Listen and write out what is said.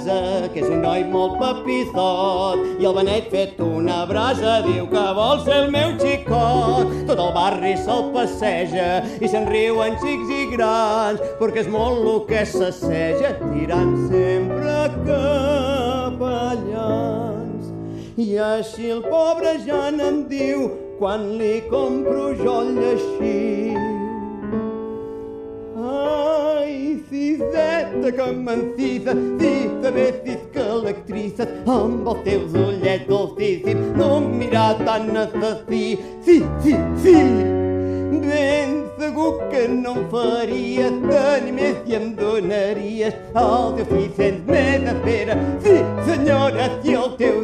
casa, que és un noi molt papizot. I el Benet fet una brasa diu que vol ser el meu xicot. Tot el barri se'l passeja i se'n riuen xics i grans, perquè és molt el que s'asseja tirant sempre capellans. I així el pobre Jan em diu quan li compro jo el lleixiu. Ai, ciseta que m'encisa, cisa cis que electrices, amb els teus ullets dolcíssims, no em mirar tan assassí. Sí, sí, sí, ben segur que no em faries tenir més i em donaries el teu fill sense més espera. Sí, senyora, si el teu